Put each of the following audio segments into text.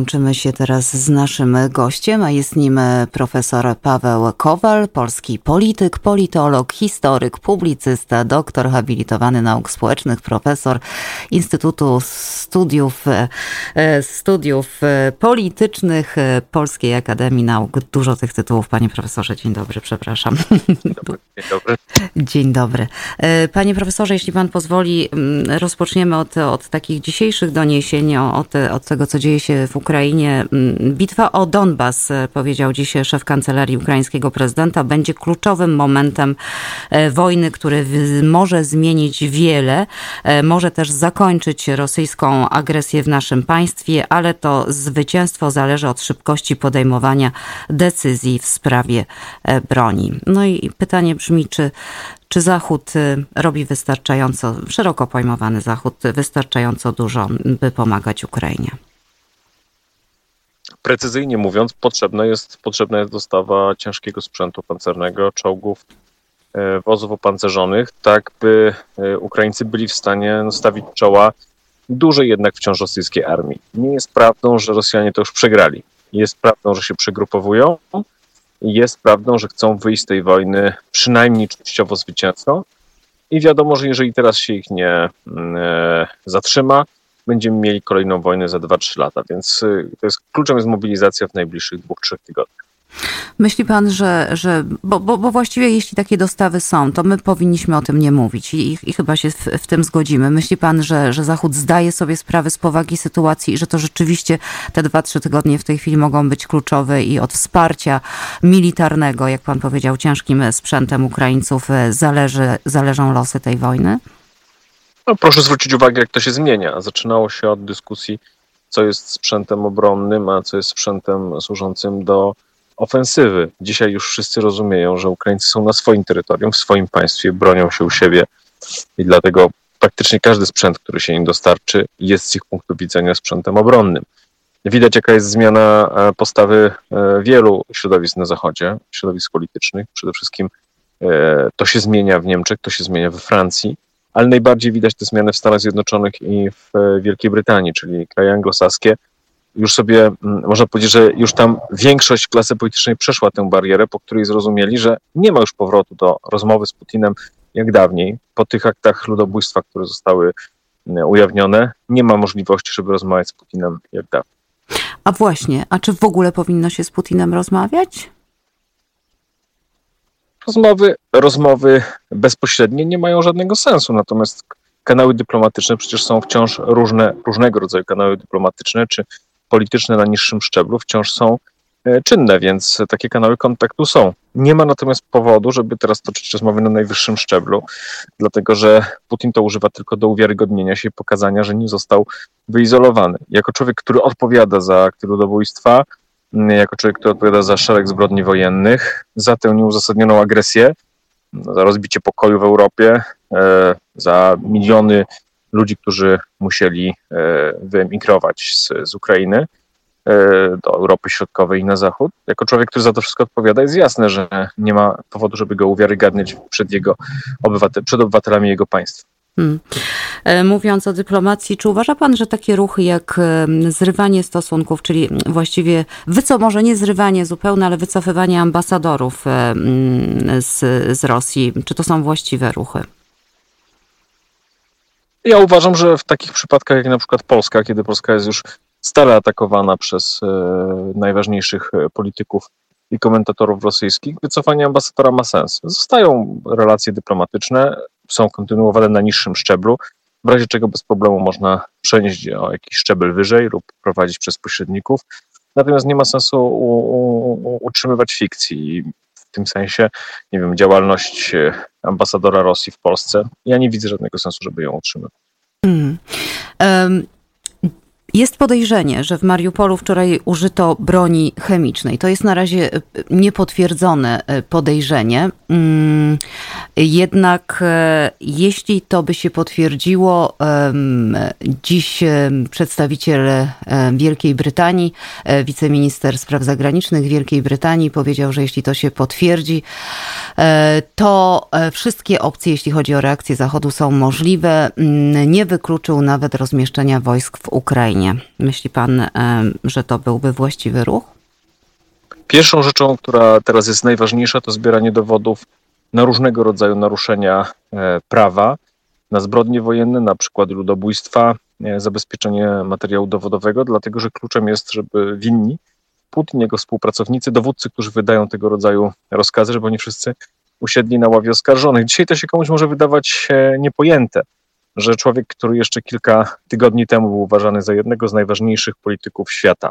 Łączymy się teraz z naszym gościem, a jest nim profesor Paweł Kowal, polski polityk, politolog, historyk, publicysta, doktor habilitowany nauk społecznych, profesor Instytutu Studiów, e, Studiów Politycznych Polskiej Akademii Nauk. Dużo tych tytułów, panie profesorze. Dzień dobry, przepraszam. Dzień dobry. Dzień dobry. E, panie profesorze, jeśli pan pozwoli, mm, rozpoczniemy od, od takich dzisiejszych doniesień, od, od tego, co dzieje się w Ukrainie. Mm, bitwa o Donbas, e, powiedział dziś szef kancelarii ukraińskiego prezydenta, będzie kluczowym momentem e, wojny, który może zmienić wiele, może też zakończyć rosyjską agresję w naszym państwie, ale to zwycięstwo zależy od szybkości podejmowania decyzji w sprawie broni. No i pytanie brzmi, czy czy Zachód robi wystarczająco, szeroko pojmowany Zachód, wystarczająco dużo, by pomagać Ukrainie? Precyzyjnie mówiąc, potrzebna jest, potrzebna jest dostawa ciężkiego sprzętu pancernego, czołgów, e, wozów opancerzonych, tak by e, Ukraińcy byli w stanie stawić czoła dużej jednak wciąż rosyjskiej armii. Nie jest prawdą, że Rosjanie to już przegrali. Jest prawdą, że się przegrupowują, jest prawdą, że chcą wyjść z tej wojny przynajmniej częściowo zwycięsko. I wiadomo, że jeżeli teraz się ich nie mm, e, zatrzyma, będziemy mieli kolejną wojnę za 2-3 lata. Więc e, to jest kluczem jest mobilizacja w najbliższych dwóch, trzech tygodniach. Myśli pan, że, że bo, bo, bo, właściwie jeśli takie dostawy są, to my powinniśmy o tym nie mówić i, i chyba się w, w, tym zgodzimy. Myśli pan, że, że Zachód zdaje sobie sprawę z powagi sytuacji i że to rzeczywiście te dwa, trzy tygodnie w tej chwili mogą być kluczowe i od wsparcia militarnego, jak pan powiedział, ciężkim sprzętem Ukraińców e, zależy, zależą losy tej wojny? No, proszę zwrócić uwagę, jak to się zmienia. Zaczynało się od dyskusji, co jest sprzętem obronnym, a co jest sprzętem służącym do ofensywy. Dzisiaj już wszyscy rozumieją, że Ukraińcy są na swoim terytorium, w swoim państwie, bronią się u siebie i dlatego praktycznie każdy sprzęt, który się im dostarczy, jest z ich punktu widzenia sprzętem obronnym. Widać, jaka jest zmiana e, postawy e, wielu środowisk na Zachodzie, środowisk politycznych. Przede wszystkim e, to się zmienia w Niemczech, to się zmienia we Francji, ale najbardziej widać te zmiany w Stanach Zjednoczonych i w Wielkiej Brytanii, czyli kraje anglosaskie, już sobie, mm, można powiedzieć, że już tam większość klasy politycznej przeszła tę barierę, po której zrozumieli, że nie ma już powrotu do rozmowy z Putinem jak dawniej. Po tych aktach ludobójstwa, które zostały mm, ujawnione, nie ma możliwości, żeby rozmawiać z Putinem jak dawniej. A właśnie, a czy w ogóle powinno się z Putinem rozmawiać? Rozmowy, rozmowy bezpośrednie nie mają żadnego sensu, natomiast kanały dyplomatyczne przecież są wciąż różne, różnego rodzaju kanały dyplomatyczne, czy polityczne na niższym szczeblu wciąż są e, czynne, więc takie kanały kontaktu są. Nie ma natomiast powodu, żeby teraz toczyć rozmowy na najwyższym szczeblu, dlatego że Putin to używa tylko do uwiarygodnienia się i pokazania, że nie został wyizolowany. Jako człowiek, który odpowiada za ludobójstwa, jako człowiek, który odpowiada za szereg zbrodni wojennych, za tę nieuzasadnioną agresję, za rozbicie pokoju w Europie, e, za miliony ludzi, którzy musieli e, wyemigrować z, z Ukrainy e, do Europy Środkowej i na Zachód. Jako człowiek, który za to wszystko odpowiada, jest jasne, że nie ma powodu, żeby go uwiarygadniać przed, jego przed obywatelami jego państwa. Hmm. E, mówiąc o dyplomacji, czy uważa pan, że takie ruchy jak zrywanie stosunków, czyli właściwie wyco, może nie zrywanie zupełne, ale wycofywanie ambasadorów z, z Rosji, czy to są właściwe ruchy? Ja uważam, że w takich przypadkach jak na przykład Polska, kiedy Polska jest już stale atakowana przez e, najważniejszych e, polityków i komentatorów rosyjskich, wycofanie ambasadora ma sens. Zostają relacje dyplomatyczne, są kontynuowane na niższym szczeblu, w razie czego bez problemu można przenieść o jakiś szczebel wyżej lub prowadzić przez pośredników. Natomiast nie ma sensu u, u, utrzymywać fikcji w tym sensie, nie wiem, działalność e, ambasadora Rosji w Polsce. Ja nie widzę żadnego sensu, żeby ją utrzymywać. Um. Jest podejrzenie, że w Mariupolu wczoraj użyto broni chemicznej. To jest na razie e, niepotwierdzone e, podejrzenie. Mm, jednak e, jeśli to by się potwierdziło, dziś przedstawiciel Wielkiej Brytanii, wiceminister spraw zagranicznych Wielkiej Brytanii powiedział, że jeśli to się potwierdzi, to wszystkie opcje, jeśli chodzi o reakcję Zachodu, są możliwe. Mm, nie wykluczył nawet rozmieszczenia wojsk w Ukrainie. Myśli pan, że to byłby właściwy ruch? Pierwszą rzeczą, która teraz jest najważniejsza, to zbieranie dowodów na różnego rodzaju naruszenia e, prawa, na zbrodnie wojenne, na przykład ludobójstwa, e, zabezpieczenie materiału dowodowego, dlatego że kluczem jest, żeby winni, Putin, jego współpracownicy, dowódcy, którzy wydają tego rodzaju rozkazy, żeby oni wszyscy usiedli na ławie oskarżonych. Dzisiaj to się komuś może wydawać niepojęte, że człowiek, który jeszcze kilka tygodni temu był uważany za jednego z najważniejszych polityków świata,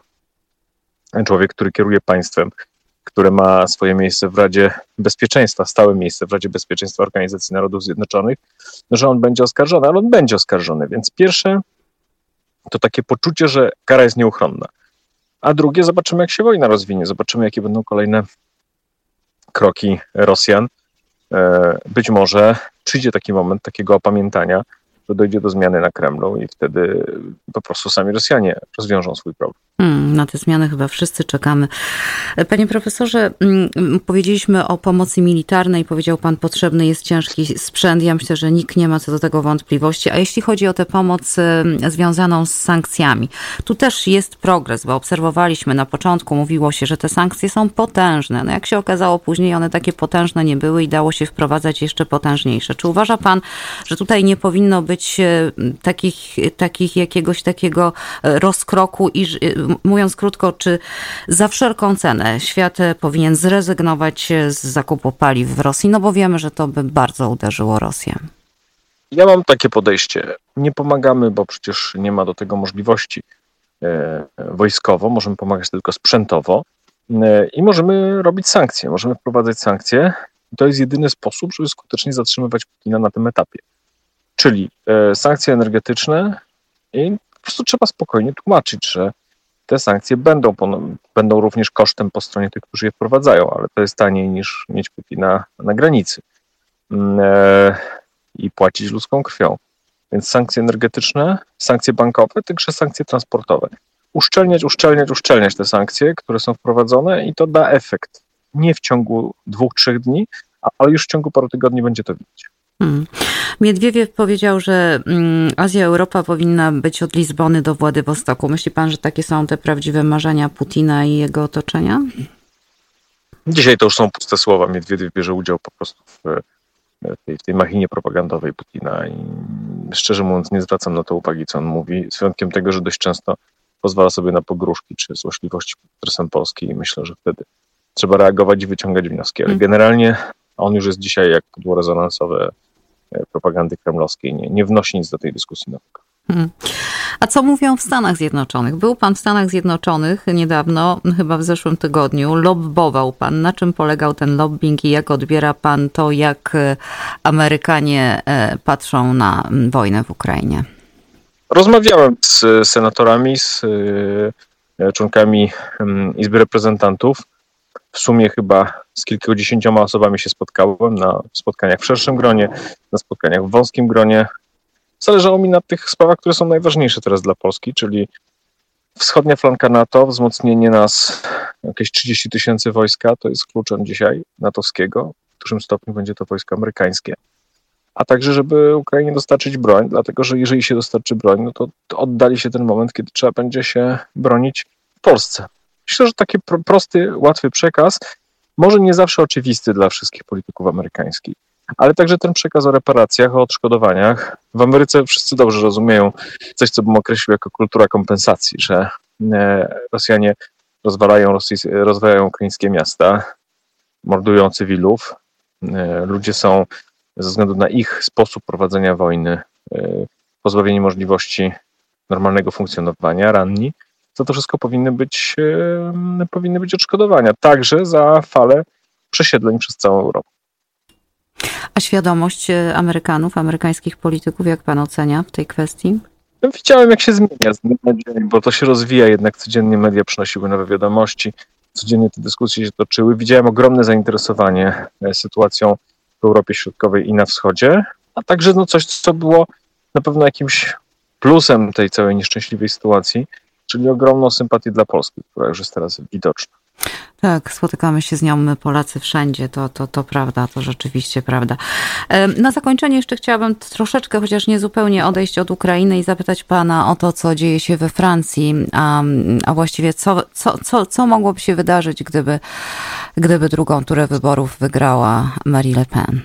człowiek, który kieruje państwem, które ma swoje miejsce w Radzie Bezpieczeństwa, stałe miejsce w Radzie Bezpieczeństwa Organizacji Narodów Zjednoczonych, że on będzie oskarżony, ale on będzie oskarżony. Więc pierwsze to takie poczucie, że kara jest nieuchronna. A drugie, zobaczymy, jak się wojna rozwinie, zobaczymy, jakie będą kolejne kroki Rosjan. E, być może przyjdzie taki moment takiego opamiętania, dojdzie do zmiany na Kremlu i wtedy po prostu sami Rosjanie rozwiążą swój problem. Hmm, na te zmiany chyba wszyscy czekamy. Panie profesorze, mm, powiedzieliśmy o pomocy militarnej. Powiedział pan, potrzebny jest ciężki sprzęt. Ja myślę, że nikt nie ma co do tego wątpliwości. A jeśli chodzi o tę pomoc związaną z sankcjami, tu też jest progres, bo obserwowaliśmy na początku, mówiło się, że te sankcje są potężne. No jak się okazało później, one takie potężne nie były i dało się wprowadzać jeszcze potężniejsze. Czy uważa pan, że tutaj nie powinno być e, takich, takich jakiegoś takiego e, rozkroku i mówiąc krótko, czy za wszelką cenę świat powinien zrezygnować z zakupu paliw w Rosji? No bo wiemy, że to by bardzo uderzyło Rosję. Ja mam takie podejście. Nie pomagamy, bo przecież nie ma do tego możliwości e, wojskowo, możemy pomagać tylko sprzętowo e, i możemy robić sankcje, możemy wprowadzać sankcje. To jest jedyny sposób, żeby skutecznie zatrzymywać Putina na tym etapie. Czyli e, sankcje energetyczne i po prostu trzeba spokojnie tłumaczyć, że te sankcje będą, będą również kosztem po stronie tych, którzy je wprowadzają, ale to jest taniej niż mieć Putina na granicy mm, e, i płacić ludzką krwią. Więc sankcje energetyczne, sankcje bankowe, także sankcje transportowe. Uszczelniać, uszczelniać, uszczelniać te sankcje, które są wprowadzone i to da efekt. Nie w ciągu dwóch, trzech dni, ale już w ciągu paru tygodni będzie to widać. Hmm. Miedwiediew powiedział, że mm, Azja Europa powinna być od Lizbony do Władywostoku. Myśli pan, że takie są te prawdziwe marzenia Putina i jego otoczenia? Dzisiaj to już są puste słowa. Miedwiediew bierze udział po prostu w tej, w tej machinie propagandowej Putina i szczerze mówiąc nie zwracam na to uwagi, co on mówi, z wyjątkiem tego, że dość często pozwala sobie na pogróżki czy złośliwości pod adresem Polski i myślę, że wtedy trzeba reagować i wyciągać wnioski. Ale hmm. generalnie on już jest dzisiaj jak pudło rezonansowe propagandy kremlowskiej nie, nie wnosi nic do tej dyskusji nowego. Hmm. A co mówią w Stanach Zjednoczonych? Był pan w Stanach Zjednoczonych niedawno, chyba w zeszłym tygodniu. Lobbował pan. Na czym polegał ten lobbying i jak odbiera pan to, jak e, Amerykanie e, patrzą na wojnę w Ukrainie? Rozmawiałem z senatorami, z członkami Izby Reprezentantów. W sumie chyba z kilkudziesięcioma osobami się spotkałem na spotkaniach w szerszym gronie, na spotkaniach w wąskim gronie. Zależało mi na tych sprawach, które są najważniejsze teraz dla Polski, czyli wschodnia flanka NATO, wzmocnienie nas jakieś 30 tysięcy wojska, to jest kluczem dzisiaj natowskiego. W dużym stopniu będzie to wojsko amerykańskie. A także, żeby Ukrainie dostarczyć broń, dlatego że jeżeli się dostarczy broń, no to, oddali się ten moment, kiedy trzeba będzie się bronić w Polsce. Myślę, że taki prosty, łatwy przekaz może nie zawsze oczywisty dla wszystkich polityków amerykańskich, ale także ten przekaz o reparacjach, o odszkodowaniach. W Ameryce wszyscy dobrze rozumieją coś, co bym określił jako kultura kompensacji, że e, Rosjanie rozwalają, rozwalają ukraińskie miasta, mordują cywilów. E, ludzie są ze względu na ich sposób prowadzenia wojny e, pozbawieni możliwości normalnego funkcjonowania, ranni za to wszystko powinny być, powinny być odszkodowania, także za falę przesiedleń przez całą Europę. A świadomość e, Amerykanów, amerykańskich polityków, jak pan ocenia w tej kwestii? No, widziałem, jak się zmienia z dnia na dzień, bo to się rozwija jednak codziennie. Media przynosiły nowe wiadomości, codziennie te dyskusje się toczyły. Widziałem ogromne zainteresowanie e, sytuacją w Europie Środkowej i na wschodzie, a także no coś, co było na pewno jakimś plusem tej całej nieszczęśliwej sytuacji, czyli ogromną sympatię dla Polski, która już jest teraz widoczna. Tak, spotykamy się z nią my Polacy wszędzie, to, to, to prawda, to rzeczywiście prawda. Na zakończenie jeszcze chciałabym troszeczkę, chociaż nie zupełnie odejść od Ukrainy i zapytać pana o to, co dzieje się we Francji, a, a właściwie co, co, co, co mogłoby się wydarzyć, gdyby, gdyby drugą turę wyborów wygrała Marie Le Pen?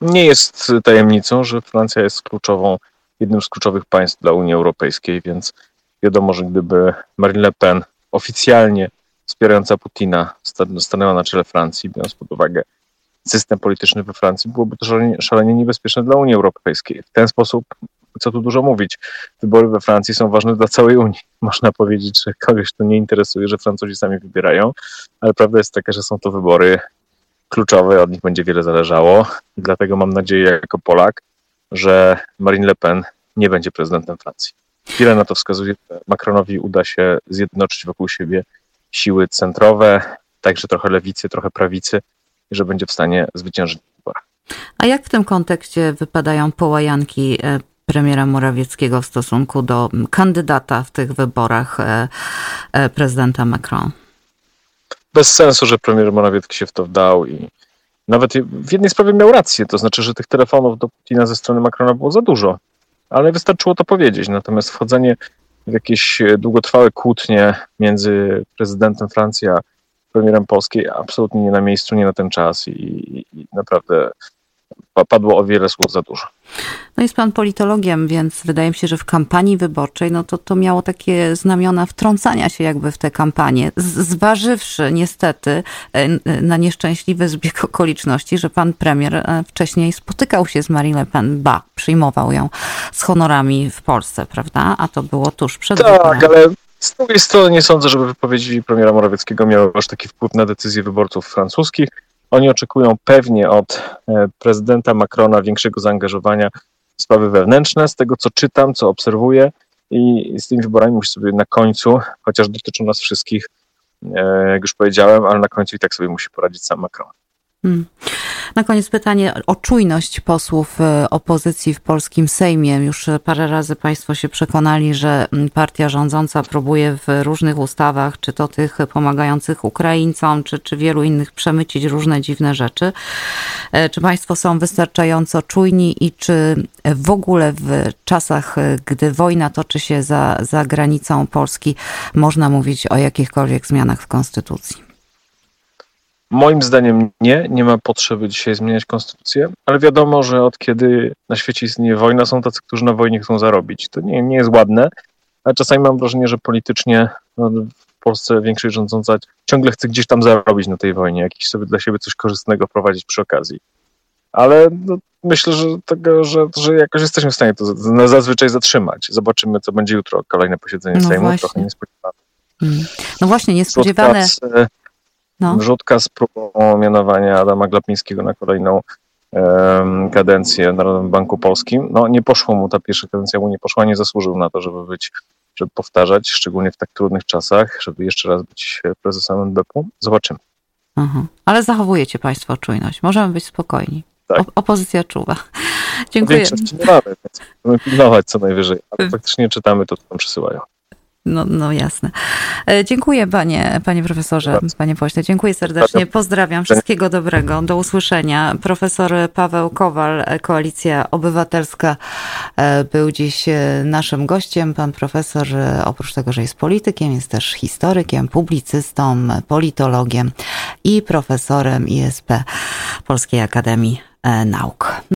Nie jest tajemnicą, że Francja jest kluczową, jednym z kluczowych państw dla Unii Europejskiej, więc wiadomo, że gdyby Marine Le Pen oficjalnie wspierająca Putina stanęła na czele Francji, biorąc pod uwagę system polityczny we Francji, byłoby to szalenie, niebezpieczne dla Unii Europejskiej. W ten sposób, co tu dużo mówić, wybory we Francji są ważne dla całej Unii. Można powiedzieć, że kogoś to nie interesuje, że Francuzi sami wybierają, ale prawda jest taka, że są to wybory kluczowe, od nich będzie wiele zależało. Dlatego mam nadzieję jako Polak, że Marine Le Pen nie będzie prezydentem Francji. Wiele na to wskazuje, że Macronowi uda się zjednoczyć wokół siebie siły centrowe, także trochę lewicy, trochę prawicy, i że będzie w stanie zwyciężyć w wyborach. A jak w tym kontekście wypadają połajanki e, premiera Morawieckiego w stosunku do kandydata w tych wyborach e, e, prezydenta Macron? Bez sensu, że premier Morawiecki się w to wdał i nawet w jednej sprawie miał rację, to znaczy, że tych telefonów do Putina ze strony Macrona było za dużo ale wystarczyło to powiedzieć. Natomiast wchodzenie w jakieś długotrwałe kłótnie między prezydentem Francji a premierem Polskiej absolutnie nie na miejscu, nie na ten czas i, i naprawdę padło o wiele słów za dużo. No jest pan politologiem, więc wydaje mi się, że w kampanii wyborczej, no to to miało takie znamiona wtrącania się jakby w tę kampanię, zważywszy niestety e, na nieszczęśliwy zbieg okoliczności, że pan premier e, wcześniej spotykał się z Marine Le Pen, ba, przyjmował ją z honorami w Polsce, prawda? A to było tuż przed Tak, ale z drugiej strony nie sądzę, żeby wypowiedzi premiera Morawieckiego miały aż taki wpływ na decyzje wyborców francuskich. Oni oczekują pewnie od e, prezydenta Macrona większego zaangażowania w sprawy wewnętrzne. Z tego, co czytam, co obserwuję, i z tymi wyborami musi sobie na końcu, chociaż dotyczą nas wszystkich, e, jak już powiedziałem, ale na końcu i tak sobie musi poradzić sam Macron. Hmm. Na koniec pytanie o czujność posłów e, opozycji w polskim Sejmie. Już parę razy Państwo się przekonali, że mm, partia rządząca próbuje w różnych ustawach, czy to tych pomagających Ukraińcom, czy, czy wielu innych, przemycić różne dziwne rzeczy. E, czy Państwo są wystarczająco czujni i czy w ogóle w czasach, e, gdy wojna toczy się za, za granicą Polski, można mówić o jakichkolwiek zmianach w Konstytucji? Moim zdaniem nie, nie ma potrzeby dzisiaj zmieniać konstytucję, ale wiadomo, że od kiedy na świecie istnieje wojna, są tacy, którzy na wojnie chcą zarobić. To nie, nie jest ładne, ale czasami mam wrażenie, że politycznie no, w Polsce większość rządząca ciągle chce gdzieś tam zarobić na tej wojnie, jakiś sobie dla siebie coś korzystnego prowadzić przy okazji. Ale no, myślę, że, tego, że, że jakoś jesteśmy w stanie to zazwyczaj zatrzymać. Zobaczymy, co będzie jutro. Kolejne posiedzenie no Sejmu, właśnie. trochę niespodziewane. Hmm. No właśnie, niespodziewane. No. Wrzutka z próbą mianowania Adama Glapińskiego na kolejną um, kadencję w Narodowym Banku Polskim. No nie poszło mu, ta pierwsza kadencja mu nie poszła, nie zasłużył na to, żeby być, żeby powtarzać, szczególnie w tak trudnych czasach, żeby jeszcze raz być prezesem NBP-u. Zobaczymy. Mhm. Ale zachowujecie Państwo czujność. Możemy być spokojni. Tak. O, opozycja czuwa. Dziękuję. Większości nie mamy, więc musimy pilnować co najwyżej, ale faktycznie czytamy to, co nam przysyłają. No, no jasne. E, dziękuję panie, panie profesorze, panie pośle. Dziękuję serdecznie. Pozdrawiam. Wszystkiego dobrego. Do usłyszenia. Profesor Paweł Kowal, Koalicja Obywatelska e, był dziś e, naszym gościem. Pan profesor oprócz tego, że jest politykiem, jest też historykiem, publicystą, politologiem i profesorem ISP Polskiej Akademii Nauk.